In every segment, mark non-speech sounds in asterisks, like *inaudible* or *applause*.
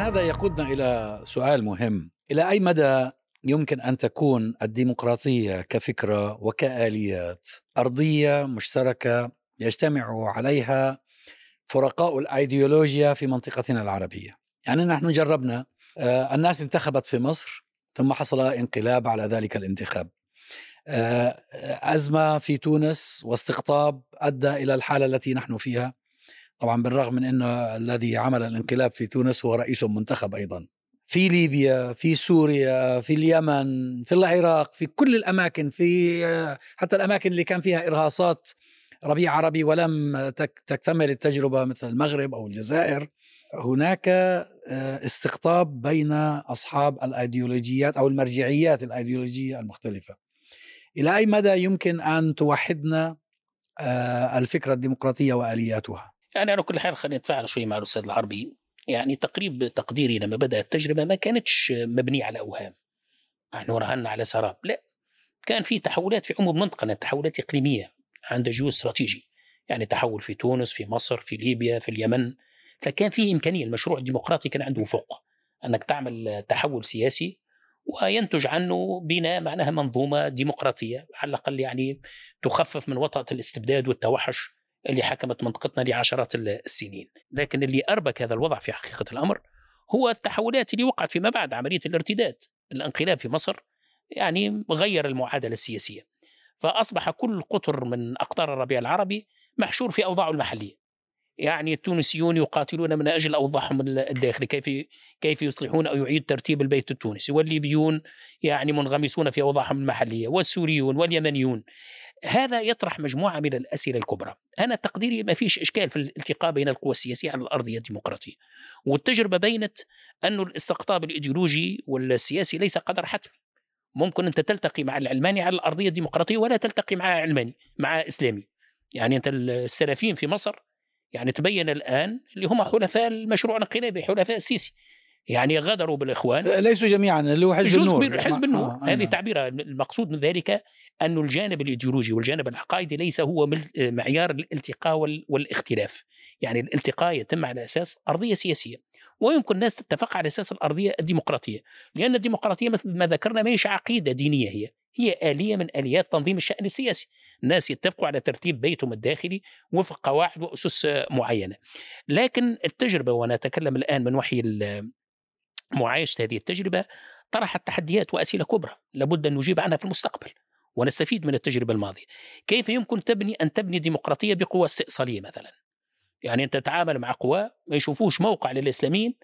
هذا يقودنا إلى سؤال مهم. إلى أي مدى يمكن أن تكون الديمقراطية كفكرة وكآليات أرضية مشتركة يجتمع عليها فرقاء الأيديولوجيا في منطقتنا العربية؟ يعني نحن جربنا آه، الناس انتخبت في مصر ثم حصل انقلاب على ذلك الانتخاب. آه، أزمة في تونس واستقطاب أدى إلى الحالة التي نحن فيها. طبعا بالرغم من أن الذي عمل الانقلاب في تونس هو رئيس منتخب أيضا. في ليبيا في سوريا في اليمن في العراق في كل الأماكن في حتى الأماكن اللي كان فيها إرهاصات ربيع عربي ولم تكتمل التجربة مثل المغرب أو الجزائر. هناك استقطاب بين أصحاب الأيديولوجيات أو المرجعيات الأيديولوجية المختلفة. إلى أي مدى يمكن أن توحدنا الفكرة الديمقراطية وآلياتها؟ يعني على كل حال خلينا نتفاعل شوي مع الأستاذ العربي. يعني تقريب تقديري لما بدأت التجربة ما كانتش مبنية على أوهام. نحن رهنا على سراب. لا كان في تحولات في عموم منطقة تحولات إقليمية عند جهود استراتيجي. يعني تحول في تونس في مصر في ليبيا في اليمن. فكان في إمكانية المشروع الديمقراطي كان عنده فوق أنك تعمل تحول سياسي وينتج عنه بناء معناها منظومة ديمقراطية على الأقل يعني تخفف من وطأة الاستبداد والتوحش. اللي حكمت منطقتنا لعشرات السنين. لكن اللي أربك هذا الوضع في حقيقة الأمر هو التحولات اللي وقعت فيما بعد عملية الارتداد الانقلاب في مصر يعني غير المعادلة السياسية. فأصبح كل قطر من أقطار الربيع العربي محشور في أوضاعه المحلية. يعني التونسيون يقاتلون من أجل أوضاعهم الداخلي كيف كيف يصلحون أو يعيد ترتيب البيت التونسي. والليبيون يعني منغمسون في أوضاعهم المحلية والسوريون واليمنيون. هذا يطرح مجموعة من الأسئلة الكبرى. أنا تقديري ما فيش إشكال في الالتقاء بين القوى السياسية على الارضيه الديمقراطية. والتجربة بينت أن الاستقطاب الإيديولوجي والسياسي ليس قدر حتم. ممكن أنت تلتقي مع العلماني على الأرضية الديمقراطية ولا تلتقي مع علماني مع إسلامي. يعني أنت السلفيين في مصر يعني تبين الآن اللي هم حلفاء المشروع الانقلابي حلفاء السيسي. يعني غدروا بالإخوان. ليسوا جميعا اللي هو حزب النور. حزب النور. آه هذه تعبيرها. المقصود من ذلك أن الجانب الإيديولوجي والجانب العقائدي ليس هو معيار الالتقاء والاختلاف. يعني الالتقاء يتم على أساس أرضية سياسية. ويمكن الناس تتفق على أساس الأرضية الديمقراطية. لأن الديمقراطية مثل ما ذكرنا ما عقيدة دينية هي. هي آلية من آليات تنظيم الشأن السياسي. الناس يتفقوا على ترتيب بيتهم الداخلي وفق قواعد وأسس معينة. لكن التجربة وأنا أتكلم الآن من وحي معايشة هذه التجربة طرحت تحديات وأسئلة كبرى لابد أن نجيب عنها في المستقبل ونستفيد من التجربة الماضية. كيف يمكن تبني أن تبني ديمقراطية بقوى استئصالية مثلا؟ يعني أنت تتعامل مع قوى ما يشوفوش موقع للإسلاميين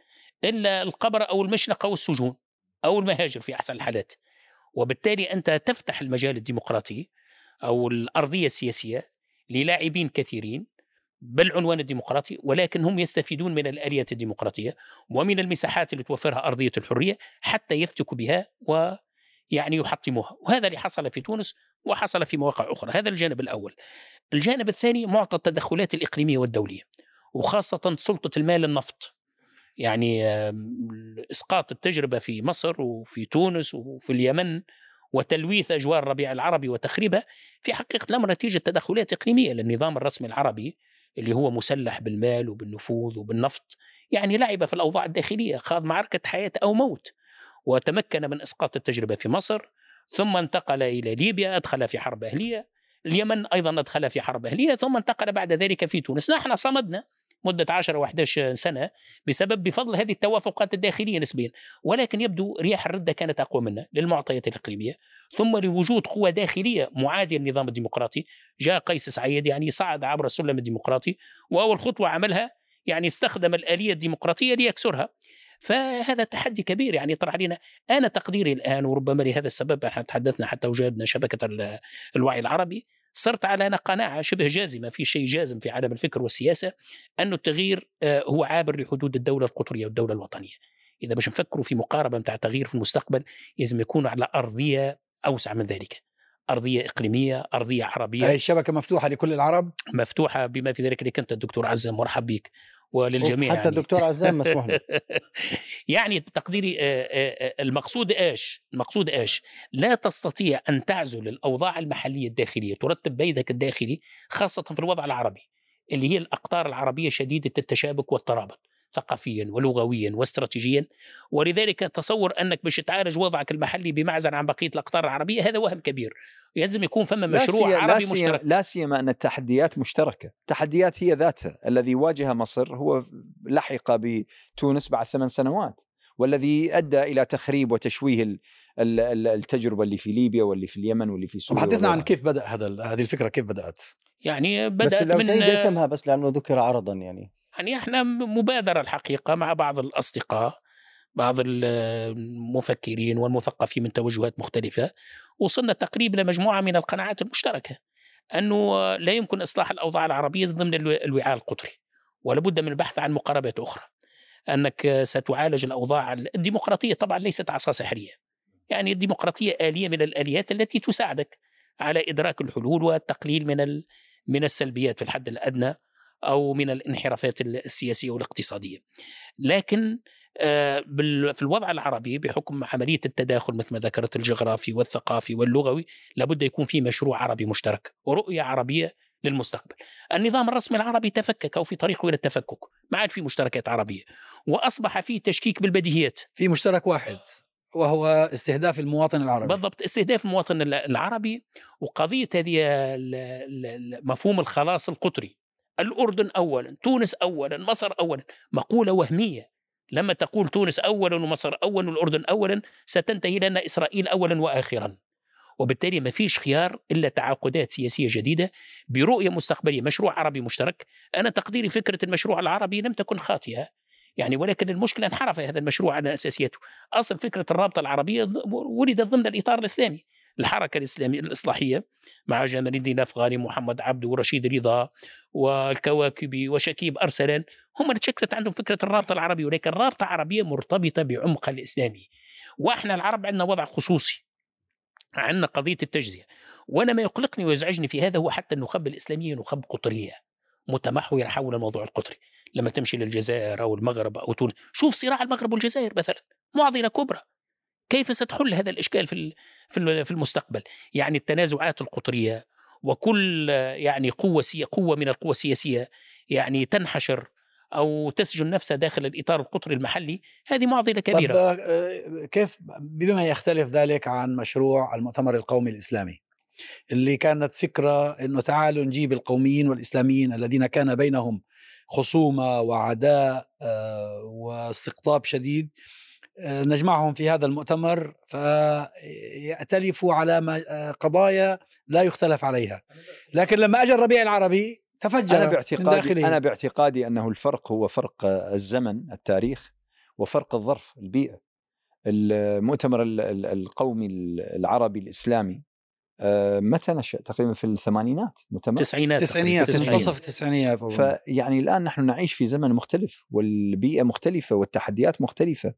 إلا القبر أو المشنقة أو السجون أو المهاجر في أحسن الحالات. وبالتالي أنت تفتح المجال الديمقراطي أو الأرضية السياسية للاعبين كثيرين بالعنوان الديمقراطي ولكن هم يستفيدون من الآليات الديمقراطية ومن المساحات اللي توفرها أرضية الحرية حتى يفتكوا بها ويعني يحطموها. وهذا اللي حصل في تونس وحصل في مواقع أخرى. هذا الجانب الأول. الجانب الثاني معطى التدخلات الإقليمية والدولية وخاصة سلطة المال النفط. يعني إسقاط التجربة في مصر وفي تونس وفي اليمن وتلويث أجواء الربيع العربي وتخريبها في حقيقة الأمر نتيجة تدخلات إقليمية للنظام الرسمي العربي اللي هو مسلح بالمال وبالنفوذ وبالنفط يعني لعب في الأوضاع الداخلية خاض معركة حياة أو موت وتمكن من إسقاط التجربة في مصر ثم انتقل إلى ليبيا أدخل في حرب أهلية اليمن أيضا أدخل في حرب أهلية ثم انتقل بعد ذلك في تونس. نحن صمدنا مدة 10 و 11 سنة بسبب بفضل هذه التوافقات الداخلية نسبيا. ولكن يبدو رياح الردة كانت أقوى منا للمعطيات الإقليمية. ثم لوجود قوى داخلية معادية للنظام الديمقراطي. جاء قيس سعيد يعني صعد عبر السلم الديمقراطي. وأول خطوة عملها يعني استخدم الآلية الديمقراطية ليكسرها. فهذا تحدي كبير يعني يطرح علينا أنا تقديري الآن وربما لهذا السبب إحنا تحدثنا حتى وجدنا شبكة الوعي العربي. صرت على قناعة شبه جازمة في شيء جازم في عالم الفكر والسياسة أن التغيير آه، هو عابر لحدود الدولة القطرية والدولة الوطنية. إذا باش نفكروا في مقاربة متاع تغيير في المستقبل لازم يكون على أرضية أوسع من ذلك. أرضية إقليمية أرضية عربية. هاي الشبكة مفتوحة لكل العرب؟ مفتوحة بما في ذلك لك أنت الدكتور عزام مرحب بك. وللجميع حتى يعني. الدكتور عزام مسموح له *laughs* يعني تقديري المقصود إيش؟ المقصود إيش؟ لا تستطيع أن تعزل الأوضاع المحلية الداخلية ترتب بيدك الداخلي خاصة في الوضع العربي اللي هي الأقطار العربية شديدة التشابك والترابط ثقافيا ولغويا واستراتيجيا. ولذلك تصور أنك باش تعالج وضعك المحلي بمعزل عن بقية الأقطار العربية هذا وهم كبير. يلزم يكون فما مشروع لا عربي لا مشترك. لا سيما أن التحديات مشتركة، التحديات هي ذاتها، الذي واجه مصر هو لحق بتونس بعد ثمان سنوات، والذي أدى إلى تخريب وتشويه التجربة اللي في ليبيا واللي في اليمن واللي في سوريا حدثنا عن كيف بدأ هذا هذه الفكرة كيف بدأت؟ يعني بدأت بس لو من اسمها بس لأنه ذكر عرضا يعني. يعني إحنا مبادرة الحقيقة مع بعض الأصدقاء بعض المفكرين والمثقفين من توجهات مختلفة وصلنا تقريبا لمجموعه من القناعات المشتركة أنه لا يمكن إصلاح الأوضاع العربية ضمن الوعاء القطري ولابد من البحث عن مقاربات أخرى. أنك ستعالج الأوضاع الديمقراطية طبعا ليست عصا سحرية يعني الديمقراطية آلية من الآليات التي تساعدك على إدراك الحلول والتقليل من من السلبيات في الحد الأدنى أو من الانحرافات السياسية والاقتصادية. لكن آه، في الوضع العربي بحكم عملية التداخل مثل ما ذكرت الجغرافي والثقافي واللغوي لابد يكون في مشروع عربي مشترك ورؤية عربية للمستقبل. النظام الرسمي العربي تفكك أو في طريقه إلى التفكك، ما عاد في مشتركات عربية وأصبح في تشكيك بالبديهيات. في مشترك واحد وهو استهداف المواطن العربي بالضبط استهداف المواطن العربي وقضية هذه مفهوم الخلاص القطري الأردن أولا تونس أولا مصر أولا. مقولة وهمية. لما تقول تونس أولا ومصر أولا والأردن أولا ستنتهي لنا إسرائيل أولا وآخرا. وبالتالي ما فيش خيار إلا تعاقدات سياسية جديدة برؤية مستقبلية. مشروع عربي مشترك. أنا تقديري فكرة المشروع العربي لم تكن خاطئة. يعني ولكن المشكلة انحرف هذا المشروع عن أساسيته. أصل فكرة الرابطة العربية ولدت ضمن الإطار الإسلامي. الحركة الإسلامية الإصلاحية مع جمال الدين الأفغاني محمد عبده ورشيد رضا والكواكبي وشكيب أرسلان هم اللي تشكلت عندهم فكرة الرابطة العربية ولكن الرابطة العربية مرتبطة بعمق الإسلامي. وإحنا العرب عندنا وضع خصوصي عندنا قضية التجزية وأنا ما يقلقني ويزعجني في هذا هو حتى النخب الإسلامية نخب قطرية متمحورة حول الموضوع القطري. لما تمشي للجزائر أو المغرب أو تونس شوف صراع المغرب والجزائر مثلا معضلة كبرى. كيف ستحل هذا الإشكال في في المستقبل؟ يعني التنازعات القطرية وكل يعني قوة قوة من القوى السياسية يعني تنحشر أو تسجن نفسها داخل الإطار القطري المحلي هذه معضلة كبيرة. طب آه، كيف بما يختلف ذلك عن مشروع المؤتمر القومي الإسلامي؟ اللي كانت فكرة إنه تعالوا نجيب القوميين والإسلاميين الذين كان بينهم خصومة وعداء آه، واستقطاب شديد نجمعهم في هذا المؤتمر فيأتلفوا على آه، قضايا لا يختلف عليها. لكن لما أجى الربيع العربي تفجر أنا باعتقادي أنا باعتقادي أنه الفرق هو فرق الزمن التاريخ وفرق الظرف البيئة. المؤتمر القومي العربي الإسلامي آه، متى نشأ؟ تقريبا في الثمانينات التسعينات التسعينات في منتصف التسعينات فيعني الآن نحن نعيش في زمن مختلف والبيئة مختلفة والتحديات مختلفة.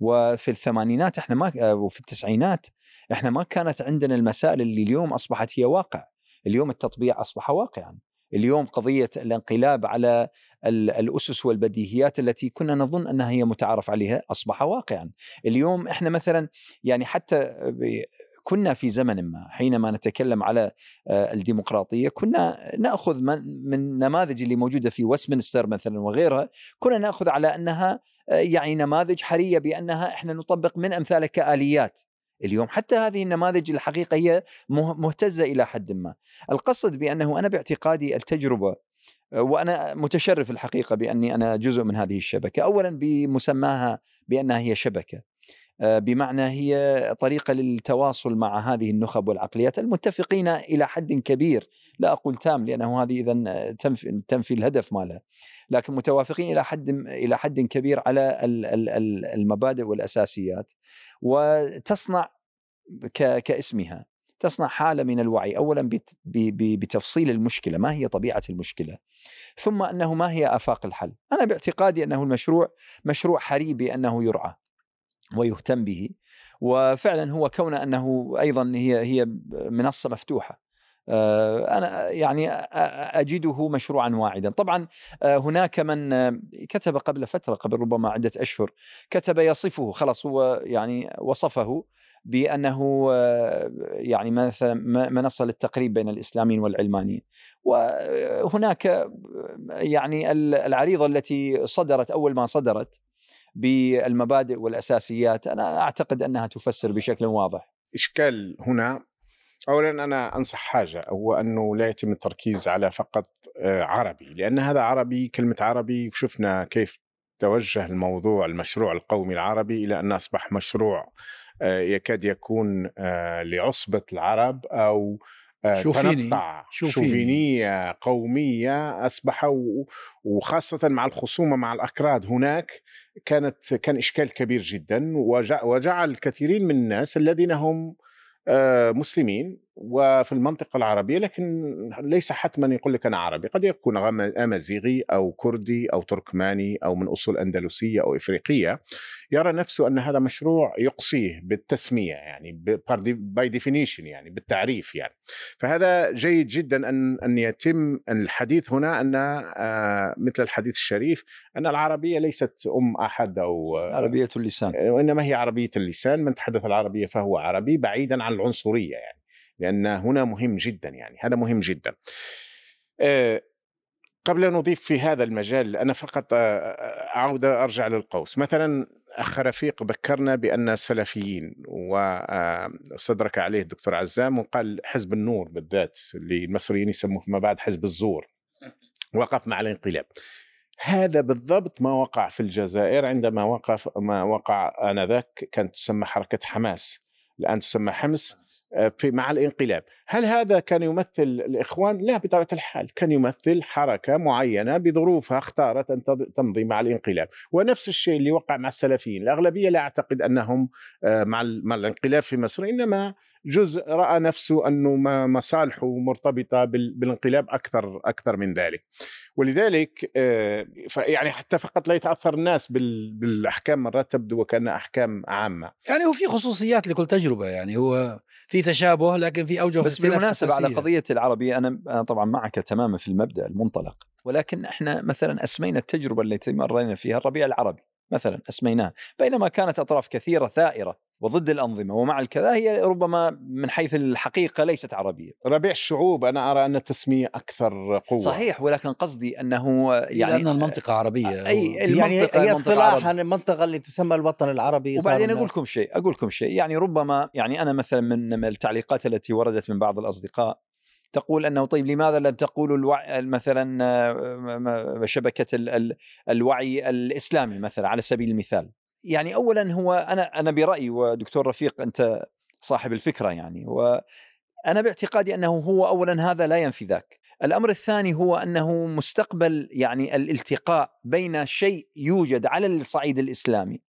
وفي الثمانينات إحنا ما آه، وفي التسعينات إحنا ما كانت عندنا المسائل اللي اليوم أصبحت هي واقع. اليوم التطبيع أصبح واقعا. اليوم قضية الانقلاب على الأسس والبديهيات التي كنا نظن أنها هي متعارف عليها أصبح واقعا. اليوم إحنا مثلا يعني حتى كنا في زمن ما حينما نتكلم على آه، الديمقراطية كنا نأخذ من النماذج اللي موجودة في ويستمنستر مثلا وغيرها كنا نأخذ على أنها آه، يعني نماذج حرية بأنها إحنا نطبق من امثالها كآليات. اليوم حتى هذه النماذج الحقيقة هي مهتزة إلى حد ما. القصد بأنه أنا باعتقادي التجربة آه، وأنا متشرف الحقيقة بأني أنا جزء من هذه الشبكة. اولا بمسماها بأنها هي شبكة. بمعنى هي طريقة للتواصل مع هذه النخب والعقليات المتفقين إلى حد كبير. لا أقول تام لأنه هذه اذا تنفي, تنفي الهدف ماله. لكن متوافقين إلى حد إلى حد كبير على المبادئ والأساسيات. وتصنع كاسمها. تصنع حالة من الوعي. اولا بتفصيل المشكلة. ما هي طبيعة المشكلة؟ ثم أنه ما هي آفاق الحل؟ أنا باعتقادي أنه المشروع مشروع حري بانه يرعى. ويهتم به. وفعلا هو كون أنه أيضا هي هي منصة مفتوحة. آه، أنا يعني أجده مشروعا واعدا. طبعا آه، هناك من آه، كتب قبل فترة قبل ربما عدة أشهر كتب يصفه خلاص هو يعني وصفه بأنه يعني مثلا منصة للتقريب بين الإسلاميين والعلمانيين. وهناك يعني ال- العريضة التي صدرت أول ما صدرت بالمبادئ والأساسيات. أنا أعتقد أنها تفسر بشكل واضح. إشكال هنا. اولا أنا أنصح حاجة هو أنه لا يتم التركيز على فقط آه، عربي لأن هذا عربي كلمة عربي شفنا كيف توجه الموضوع المشروع القومي العربي إلى أن أصبح مشروع آه، يكاد يكون آه، لعصبة العرب أو شوفيني. تنطع شوفيني. شوفينية قومية أصبح و- وخاصة مع الخصومة مع الاكراد هناك كانت كان إشكال كبير جدا وجع- وجعل كثيرين من الناس الذين هم آه، مسلمين وفي المنطقة العربية لكن ليس حتما يقول لك أنا عربي. قد يكون أمازيغي أو كردي أو تركماني أو من أصول أندلسية أو إفريقية يرى نفسه أن هذا مشروع يقصيه بالتسمية يعني by definition يعني بالتعريف يعني. فهذا جيد جدا أن أن يتم الحديث هنا أن آه، مثل الحديث الشريف أن العربية ليست أم أحد أو عربية اللسان. وإنما هي عربية اللسان. من تحدث العربية فهو عربي بعيدا عن العنصرية يعني. لأن هنا مهم جدا يعني هذا مهم جدا. آه، قبل أن نضيف في هذا المجال أنا فقط آه، أعود أرجع للقوس. مثلا أخ رفيق بكرنا بأن السلفيين واستدرك عليه الدكتور عزام وقال حزب النور بالذات اللي المصريين يسموه فيما بعد حزب الزور. *laughs* وقف مع الانقلاب. هذا بالضبط ما وقع في الجزائر عندما وقف ما وقع آنذاك كانت تسمى حركة حماس. الآن تسمى حمص. آه، في مع الانقلاب. هل هذا كان يمثل الإخوان؟ لا بطبيعة الحال كان يمثل حركة معينة بظروفها اختارت تض- تمضي مع الانقلاب. ونفس الشيء اللي وقع مع السلفيين. الأغلبية لا أعتقد أنهم آه، مع ال- مع الانقلاب في مصر إنما جزء رأى نفسه أنه ما- مصالحه مرتبطة بال- بالانقلاب أكثر أكثر من ذلك. ولذلك آه، ف- يعني حتى فقط لا يتأثر الناس بال- بالأحكام مرات تبدو وكانها أحكام عامة. يعني هو في خصوصيات لكل تجربة يعني هو في تشابه لكن في أوجه بس بالمناسبة على. قضية العربية أنا أنا طبعا معك تماما في المبدأ المنطلق ولكن إحنا مثلا أسمينا التجربة التي مرينا فيها الربيع العربي مثلا أسميناه بينما كانت أطراف كثيرة ثائرة. وضد الأنظمة ومع الكذا هي ربما من حيث الحقيقة ليست عربية. ربيع الشعوب أنا أرى أن التسمية أكثر قوة. صحيح ولكن قصدي أنه يعني يعني لأن المنطقة عربية أي يعني المنطقة هي المنطقة اصطلاحا. المنطقة اللي تسمى الوطن العربي وبعدين أقول لكم شيء أقول لكم شيء يعني ربما يعني أنا مثلا من من التعليقات التي وردت من بعض الأصدقاء تقول أنه طيب لماذا لم تقولوا الوعي مثلا آه، شبكة ال- ال- الوعي الإسلامي مثلا على سبيل المثال؟ يعني اولا هو أنا أنا برأيي ودكتور رفيق أنت صاحب الفكرة يعني وأنا باعتقادي أنه هو اولا هذا لا ينفي ذاك. الأمر الثاني هو أنه مستقبل يعني الالتقاء بين شيء يوجد على الصعيد الإسلامي.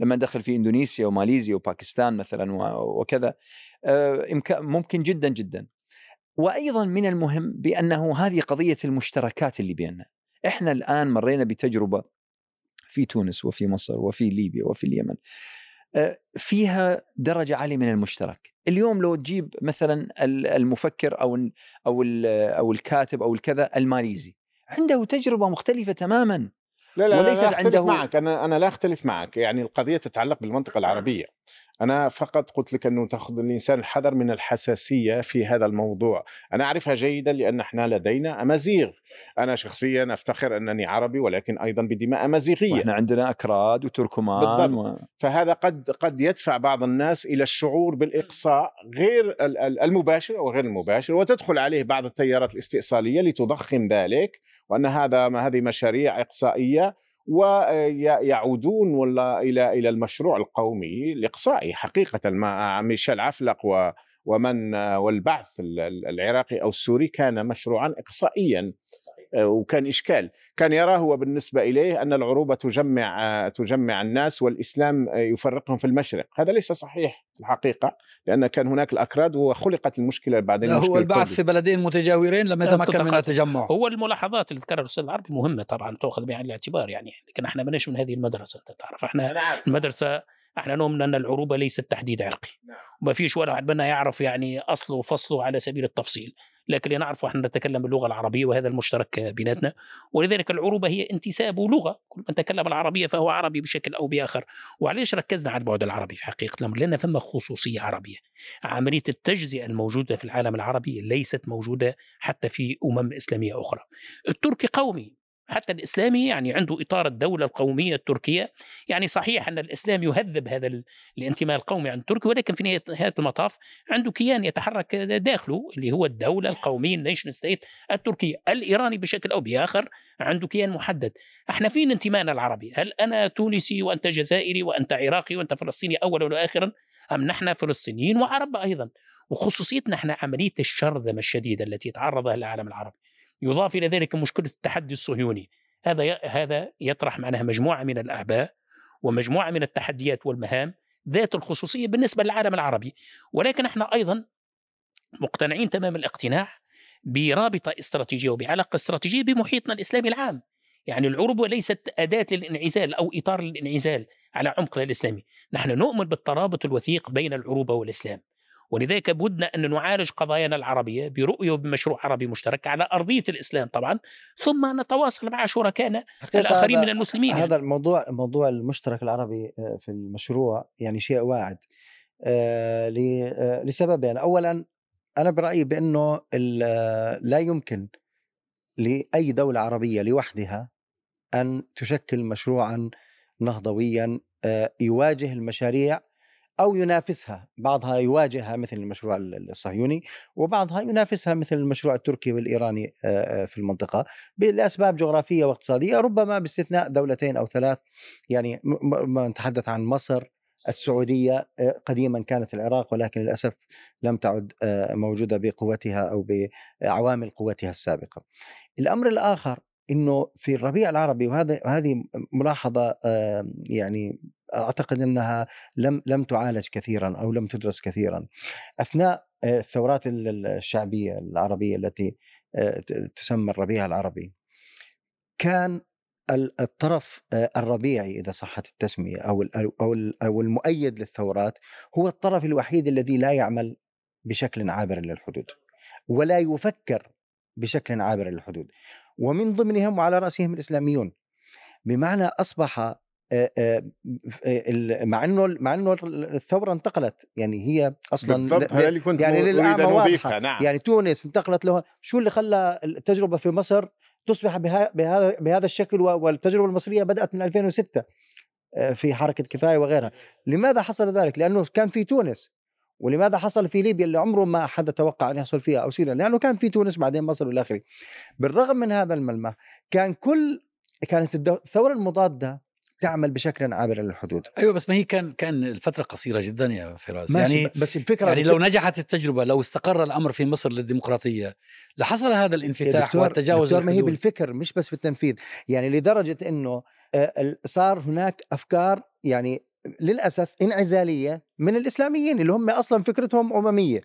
لما دخل في إندونيسيا وماليزيا وباكستان مثلا وكذا آه، ممكن جدا جدا. وأيضا من المهم بأنه هذه قضية المشتركات اللي بيننا. إحنا الآن مرينا بتجربة في تونس وفي مصر وفي ليبيا وفي اليمن آه، فيها درجة عالية من المشترك. اليوم لو تجيب مثلا ال- المفكر أو ال- أو الكاتب أو الكذا الماليزي عنده تجربة مختلفة تماما. لا لا وليست لا, لا أختلف عنده- معك. أنا أنا لا أختلف معك. يعني القضية تتعلق بالمنطقة العربية. أنا فقط قلت لك أنه تأخذ الإنسان الحذر من الحساسية في هذا الموضوع. أنا أعرفها جيدا لأن إحنا لدينا امازيغ أنا شخصيا أفتخر أنني عربي ولكن أيضا بدماء امازيغيه وإحنا عندنا أكراد وتركمان و... بالضبط. فهذا قد قد يدفع بعض الناس إلى الشعور بالإقصاء غير ال- ال- المباشر أو غير المباشر وتدخل عليه بعض التيارات الاستئصالية لتضخم ذلك. وأن هذا ما هذه مشاريع إقصائية ويعودون ولا إلى إلى المشروع القومي الاقصائي حقيقة. مع ميشيل عفلق و ومن والبعث ال- ال- العراقي أو السوري كان مشروعا اقصائيا. وكان إشكال كان يراه هو بالنسبة إليه أن العروبة تجمع تجمع الناس والإسلام آه، يفرقهم في المشرق، هذا ليس صحيح في الحقيقة لأن كان هناك الأكراد وخلقت المشكلة بعدين لا هو المشكلة البعث في. بلدين متجاورين لم يتمكن من. التجمع هو الملاحظات اللي ذكرها الأستاذ العربي مهمة طبعا تؤخذ بعين الاعتبار يعني لكن إحنا ماناش من هذه المدرسة أنت تعرف إحنا أنا عارف. المدرسة إحنا نؤمن ان العروبة ليست تحديد عرقي. وما فيش ولا واحد منا يعرف يعني أصله وفصله على سبيل التفصيل. لكن اللي نعرفه إحنا نتكلم اللغة العربية وهذا المشترك بيناتنا. ولذلك العروبة هي انتساب لغة. كل من تكلم العربية فهو عربي بشكل أو بآخر. وعليش ركزنا على البعد العربي في حقيقة الأمر؟ لأن ثم خصوصية عربية. عملية التجزئة الموجودة في العالم العربي ليست موجودة حتى في أمم إسلامية أخرى. التركي قومي. حتى الإسلامي يعني عنده إطار الدولة القومية التركية. يعني صحيح أن الإسلام يهذب هذا ال- الانتماء القومي عند التركي ولكن في نهايه المطاف عنده كيان يتحرك داخله اللي هو الدولة القومية ال nation state التركية. الإيراني بشكل أو بآخر عنده كيان محدد. إحنا فين انتمائنا العربي؟ هل أنا تونسي وأنت جزائري وأنت عراقي وأنت فلسطيني اولا واخرا أم نحن فلسطينيين وعرب أيضا؟ وخصوصيتنا إحنا عملية الشرذمة الشديدة التي يتعرض لها العالم العربي. يضاف إلى ذلك مشكلة التحدي الصهيوني. هذا هذا يطرح معناها مجموعة من الأعباء ومجموعة من التحديات والمهام ذات الخصوصية بالنسبة للعالم العربي. ولكن إحنا أيضا مقتنعين تمام الاقتناع برابطة استراتيجية وبعلاقة استراتيجية بمحيطنا الإسلامي العام. يعني العروبه ليست أداة للانعزال أو إطار للانعزال على عمقنا الإسلامي. نحن نؤمن بالترابط الوثيق بين العروبة والإسلام. ولذلك بدنا أن نعالج قضايانا العربية برؤية وبمشروع عربي مشترك على أرضية الإسلام طبعا ثم نتواصل مع شركائنا الآخرين من المسلمين يعني. هذا الموضوع موضوع المشترك العربي آه، في المشروع يعني شيء واعد آه، آه، لسببين اولا أنا برأيي بأنه ال- آه، لا يمكن لأي دولة عربية لوحدها أن تشكل مشروعا نهضويا يواجه المشاريع أو ينافسها، بعضها يواجهها مثل المشروع ال- الصهيوني وبعضها ينافسها مثل المشروع التركي والإيراني آه، في المنطقة لاسباب جغرافية واقتصادية ربما باستثناء دولتين أو ثلاث يعني نتحدث عن مصر السعودية آه، قديما كانت العراق ولكن للأسف لم تعد موجودة بقوتها أو بعوامل قوتها السابقة. الأمر الآخر إنه في الربيع العربي وهذا وهذه ملاحظة آه، يعني أعتقد أنها لم لم تعالج كثيرا أو لم تدرس كثيرا. أثناء آه، الثورات ال- ال- الشعبية العربية التي آه، تسمى الربيع العربي كان ال- الطرف آه، الربيعي إذا صحت التسمية أو أو أو المؤيد للثورات هو الطرف الوحيد الذي لا يعمل بشكل عابر للحدود ولا يفكر بشكل عابر للحدود. ومن ضمنهم وعلى رأسهم الإسلاميون. بمعنى أصبح مع إنه مع إنه الثورة انتقلت يعني هي أصلا بالضبط هذا اللي كنت يعني للأعمى واضحة. نعم. يعني تونس انتقلت له شو اللي خلى التجربة في مصر تصبح بهذا بهذا الشكل والتجربة المصرية بدأت من 2006 آه، في حركة كفاية وغيرها. لماذا حصل ذلك؟ لأنه كان في تونس. ولماذا حصل في ليبيا اللي عمره ما حدا توقع أن يحصل فيها أو سوريا لأنه كان في تونس بعدين مصر والى آخره. بالرغم من هذا الملمح كان كل كانت الثورة المضادة تعمل بشكل عابر للحدود. أيوه بس ما هي كان كان الفترة قصيرة جدا يا فراس يعني بس الفكرة يعني لو نجحت التجربة لو استقر الأمر في مصر للديمقراطية لحصل هذا الانفتاح دكتور والتجاوز دكتور ما هي. بالفكر مش بس بالتنفيذ يعني لدرجة إنه آه، صار هناك أفكار يعني للأسف انعزالية من الإسلاميين اللي هم أصلا فكرتهم أممية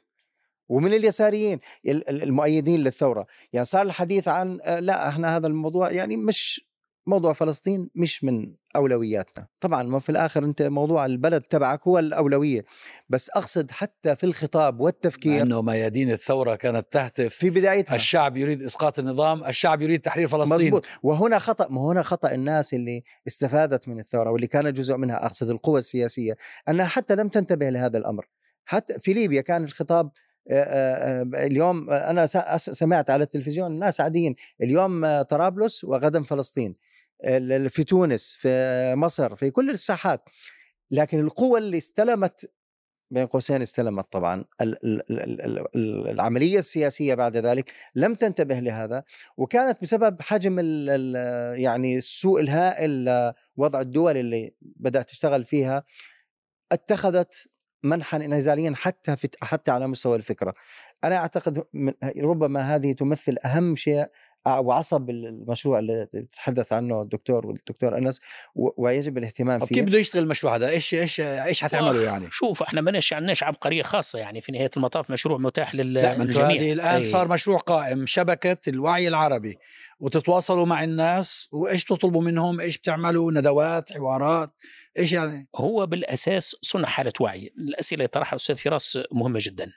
ومن اليساريين ال- ال- المؤيدين للثورة. يعني صار الحديث عن آه، لا إحنا هذا الموضوع يعني مش موضوع فلسطين مش من أولوياتنا. طبعا ما في الآخر أنت موضوع البلد تبعك هو الأولوية. بس أقصد حتى في الخطاب والتفكير إنه ميادين الثورة كانت تهتف في بدايتها. الشعب يريد إسقاط النظام الشعب يريد تحرير فلسطين. مزبوط وهنا خطأ ما هنا خطأ الناس اللي استفادت من الثورة واللي كانت جزء منها. أقصد القوى السياسية. أنها حتى لم تنتبه لهذا الأمر. حتى في ليبيا كان الخطاب اليوم أنا سمعت على التلفزيون ناس عاديين. اليوم طرابلس وغدا فلسطين. في تونس في مصر في كل الساحات لكن القوى اللي استلمت بين قوسين استلمت طبعا ال- ال- ال- ال- ال- العملية السياسية بعد ذلك لم تنتبه لهذا وكانت بسبب حجم يعني السوء الهائل آه، وضع الدول اللي بدأت تشتغل فيها اتخذت منحا انعزاليا حتى في حتى على مستوى الفكرة. أنا أعتقد ربما هذه تمثل أهم شيء وعصب المشروع اللي تحدث عنه الدكتور والدكتور أنس ويجب الاهتمام فيه كيف بده يشتغل المشروع هذا؟ إيش إيش إيش حتعملوا يعني؟ شوف إحنا ما عندناش عبقريه خاصة يعني في نهاية المطاف مشروع متاح لل- لا للجميع. الآن أي. صار مشروع قائم شبكة الوعي العربي. وتتواصلوا مع الناس وإيش تطلبوا منهم؟ إيش بتعملوا؟ ندوات حوارات إيش يعني؟ هو بالأساس صنع حالة وعي، الأسئلة اللي طرحها الأستاذ فراس مهمة جدا.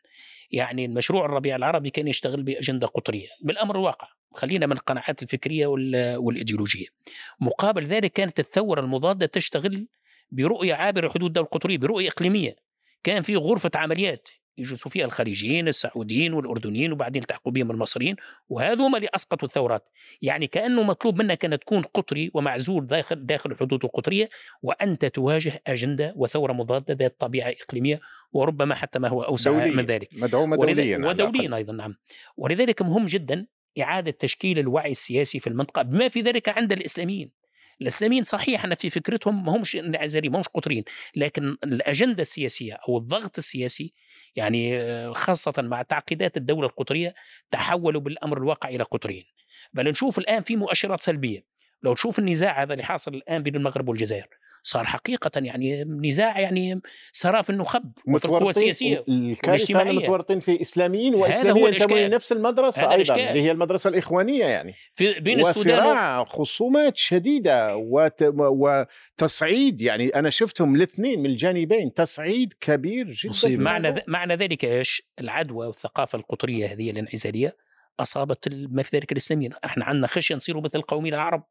يعني المشروع الربيع العربي كان يشتغل بأجندة قطرية، بالأمر الواقع، خلينا من القناعات الفكرية وال- والإيديولوجية. مقابل ذلك كانت الثورة المضادة تشتغل برؤية عابرة حدود الدولة القطرية، برؤية إقليمية. كان في غرفة عمليات يجلسوا فيها الخليجيين السعوديين والأردنيين وبعدين التحقوا بهم المصريين وهذول اللي أسقطوا الثورات يعني كأنه مطلوب منك أن تكون قطري ومعزول داخل داخل الحدود القطرية وأنت تواجه أجندة وثورة مضادة ذات طبيعة إقليمية وربما حتى ما هو أوسع دولية. من ذلك مدعومة دوليا. ودوليا أيضا نعم ولذلك مهم جدا إعادة تشكيل الوعي السياسي في المنطقة بما في ذلك عند الإسلاميين. الإسلاميين صحيح أن في فكرتهم ما همش انعزاليين ما همش قطرين لكن الأجندة السياسية أو الضغط السياسي يعني آه، خاصة مع تعقيدات الدولة القطرية تحولوا بالأمر الواقع إلى قطرين بل نشوف الآن في مؤشرات سلبية. لو تشوف النزاع هذا اللي حاصل الآن بين المغرب والجزائر صار حقيقه يعني نزاع يعني سرى في النخب وفي القوى السياسيه الكارثة متورطين في إسلاميين هذا هو واسلاميين الإشكال. لنفس المدرسة أيضا. اللي هي المدرسة الإخوانية يعني في بين السودان و- خصومات شديدة وت... وتصعيد يعني أنا شفتهم الاثنين من الجانبين تصعيد كبير جدا معنى. ذ... معنى ذلك إيش؟ العدوى والثقافة القطرية هذه الانعزالية أصابت ما في ذلك الإسلاميين، إحنا عندنا خشية نصيروا مثل القوميين العرب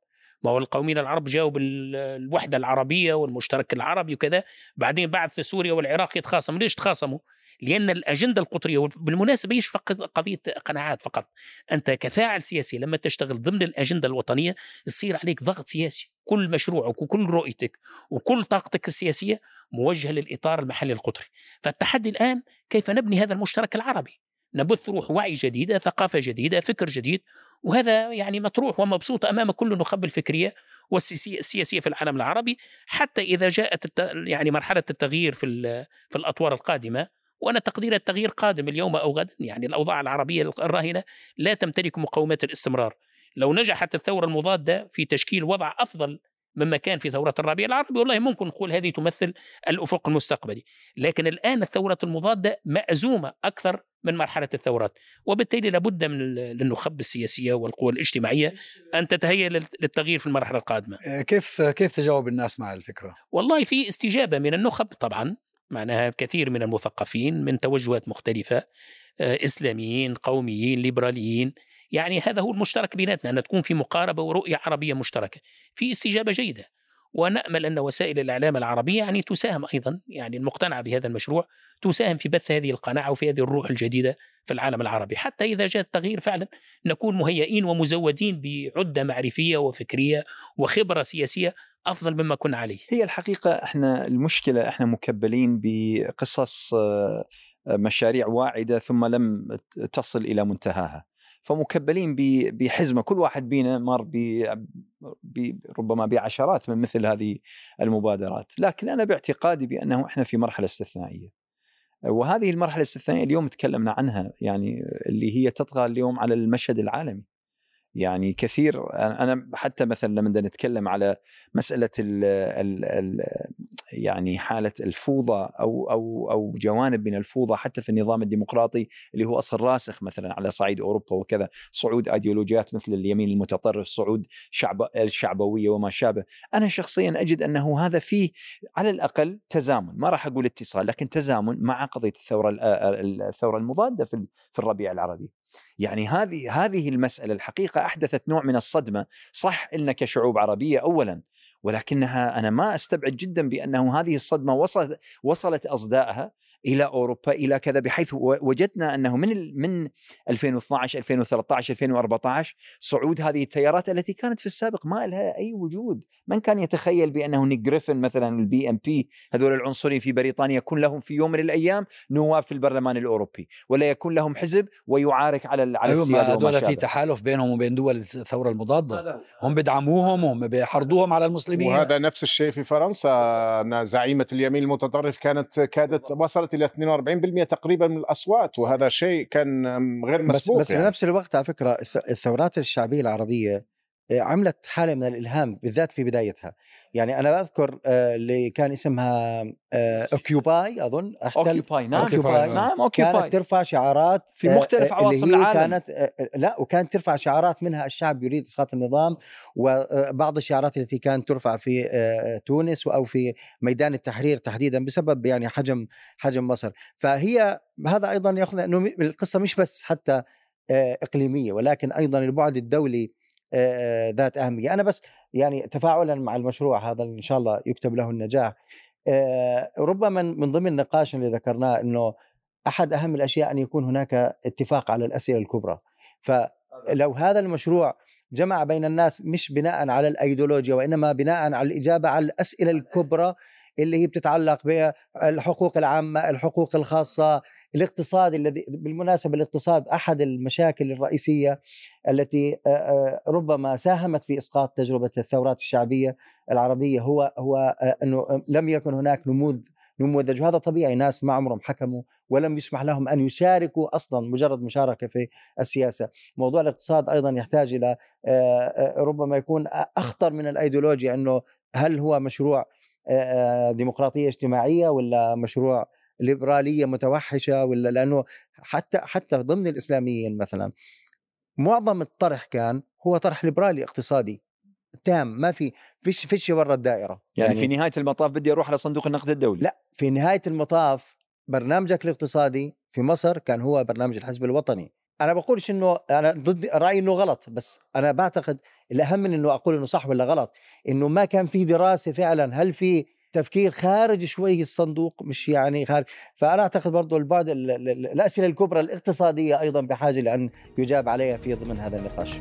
ما هو القوميين العرب جاوا بالوحدة العربية والمشترك العربي وكذا، بعدين بعد في سوريا والعراق يتخاصموا، ليش تخاصموا؟ لأن الأجندة القطرية بالمناسبة هيش فقط قضية قناعات فقط، أنت كفاعل سياسي لما تشتغل ضمن الأجندة الوطنية يصير عليك ضغط سياسي، كل مشروعك وكل رؤيتك وكل طاقتك السياسية موجهة للإطار المحلي القطري، فالتحدي الآن كيف نبني هذا المشترك العربي؟ نبث روح وعي جديدة ثقافة جديدة فكر جديد وهذا يعني مطروح ومبسوط أمام كل النخب الفكرية والسياسية في العالم العربي حتى إذا جاءت. يعني مرحلة التغيير في. في الأطوار القادمة وأنا تقدير التغيير قادم اليوم أو غدا يعني الأوضاع العربية الراهنة لا تمتلك مقومات الاستمرار لو نجحت الثورة المضادة في تشكيل وضع أفضل مما كان في ثورة الربيع العربي والله ممكن نقول هذه تمثل الأفق المستقبلي. لكن الآن الثورة المضادة مأزومة أكثر من مرحلة الثورات وبالتالي لابد من للنخب السياسية والقوى الاجتماعية أن تتهيأ للتغيير في المرحلة القادمة. آه، كيف كيف تجاوب الناس مع الفكرة؟ والله في استجابة من النخب طبعا معناها كثير من المثقفين من توجهات مختلفة آه، إسلاميين قوميين ليبراليين. يعني هذا هو المشترك بيناتنا أن تكون في مقاربة ورؤية عربية مشتركة في استجابة جيدة. ونأمل أن وسائل الإعلام العربية يعني تساهم أيضا يعني المقتنعة بهذا المشروع تساهم في بث هذه القناعة وفي هذه الروح الجديدة في العالم العربي. حتى إذا جاء التغيير فعلا نكون مهيئين ومزودين بعدة معرفية وفكرية وخبرة سياسية أفضل مما كنا عليه. هي الحقيقة إحنا المشكلة إحنا مكبلين بقصص آه، مشاريع واعدة ثم لم تصل إلى منتهاها. فمكبلين ب- بحزمة كل واحد بينا مر ب- ربما بعشرات من مثل هذه المبادرات. لكن أنا باعتقادي بأنه إحنا في مرحلة استثنائية. وهذه المرحلة الاستثنائية اليوم تكلمنا عنها يعني اللي هي تطغى اليوم على المشهد العالمي. يعني كثير أنا حتى مثلا لما نتكلم على مسألة ال ال ال يعني حالة الفوضى أو أو أو جوانب من الفوضى حتى في النظام الديمقراطي اللي هو أصل راسخ مثلا على صعيد أوروبا وكذا صعود ايديولوجيات مثل اليمين المتطرف صعود شعب الشعبوية وما شابه. أنا شخصيا أجد أنه هذا فيه على الأقل تزامن ما راح أقول اتصال لكن تزامن مع قضية الثورة الثورة المضادة في الربيع العربي. يعني هذه هذه المسألة الحقيقة أحدثت نوع من الصدمة. صح إلنا كشعوب عربية اولا ولكنها أنا ما أستبعد جدا بأنه هذه الصدمة وصلت وصلت إلى أوروبا إلى كذا بحيث وجدنا أنه من من 2012 2013 2014 صعود هذه التيارات التي كانت في السابق ما لها أي وجود، من كان يتخيل بأنه نيك جريفن مثلا ال BNP هذول العنصريين في بريطانيا يكون لهم في يوم من الأيام نواب في البرلمان الأوروبي، ولا يكون لهم حزب ويعارك على على أيوة ما السيادة هذول في. تحالف بينهم وبين دول الثورة المضادة. هم بدعموهم هم بيحرضوهم على المسلمين. وهذا نفس الشيء في فرنسا أن زعيمة اليمين المتطرف كانت كادت وصلت إلى 42% تقريبا من الأصوات وهذا شيء كان غير بس مسبوق بس يعني. بنفس الوقت على فكرة الث- الثورات الشعبية العربية عملت حالة من الإلهام بالذات في بدايتها. يعني أنا بذكر آه، اللي كان اسمها Occupy أظن Occupy نعم. Occupy. نعم. Occupy. كانت ترفع شعارات في آه، مختلف آه، عواصم العالم. كانت آه، آه، لا وكانت ترفع شعارات منها الشعب يريد إسقاط النظام وبعض الشعارات التي كانت ترفع في آه، تونس أو في ميدان التحرير تحديدا بسبب يعني حجم حجم مصر. فهي هذا أيضا يأخذ إنه القصة مش بس حتى آه، إقليمية ولكن أيضا البعد الدولي آه، ذات أهمية. أنا بس يعني تفاعلا مع المشروع هذا إن شاء الله يكتب له النجاح. ربما من من ضمن النقاش اللي ذكرناه إنه أحد أهم الأشياء أن يكون هناك اتفاق على الأسئلة الكبرى. فلو هذا المشروع جمع بين الناس مش بناء على الأيديولوجيا وإنما بناء على الإجابة على الأسئلة الكبرى اللي هي بتتعلق بالحقوق العامة، الحقوق الخاصة، الاقتصاد الذي بالمناسبة الاقتصاد أحد المشاكل الرئيسية التي ربما ساهمت في إسقاط تجربة الثورات الشعبية العربية هو هو أنه لم يكن هناك نموذج نموذج. وهذا طبيعي ناس ما عمرهم حكموا ولم يسمح لهم أن يشاركوا أصلا مجرد مشاركة في السياسة، موضوع الاقتصاد أيضا يحتاج إلى ربما يكون أخطر من الأيديولوجيا أنه هل هو مشروع ديمقراطية اجتماعية ولا مشروع ليبرالية متوحشة ولا لأنه حتى حتى ضمن الإسلاميين مثلا معظم الطرح كان هو طرح ليبرالي اقتصادي تام ما في فيش فيش برا الدائرة. يعني, في نهاية المطاف بدي أروح على صندوق النقد الدولي. لا في نهاية المطاف برنامجك الاقتصادي في مصر كان هو برنامج الحزب الوطني. أنا بقولش إنه أنا ضد رأيي إنه غلط بس أنا بعتقد الأهم من إنه أقول إنه صح ولا غلط إنه ما كان في دراسة فعلا هل في تفكير خارج شوي الصندوق مش يعني خارج. فأنا أعتقد برضه البعد ال- ال- الأسئلة الكبرى الاقتصادية أيضا بحاجة لأن يجاب عليها في ضمن هذا النقاش.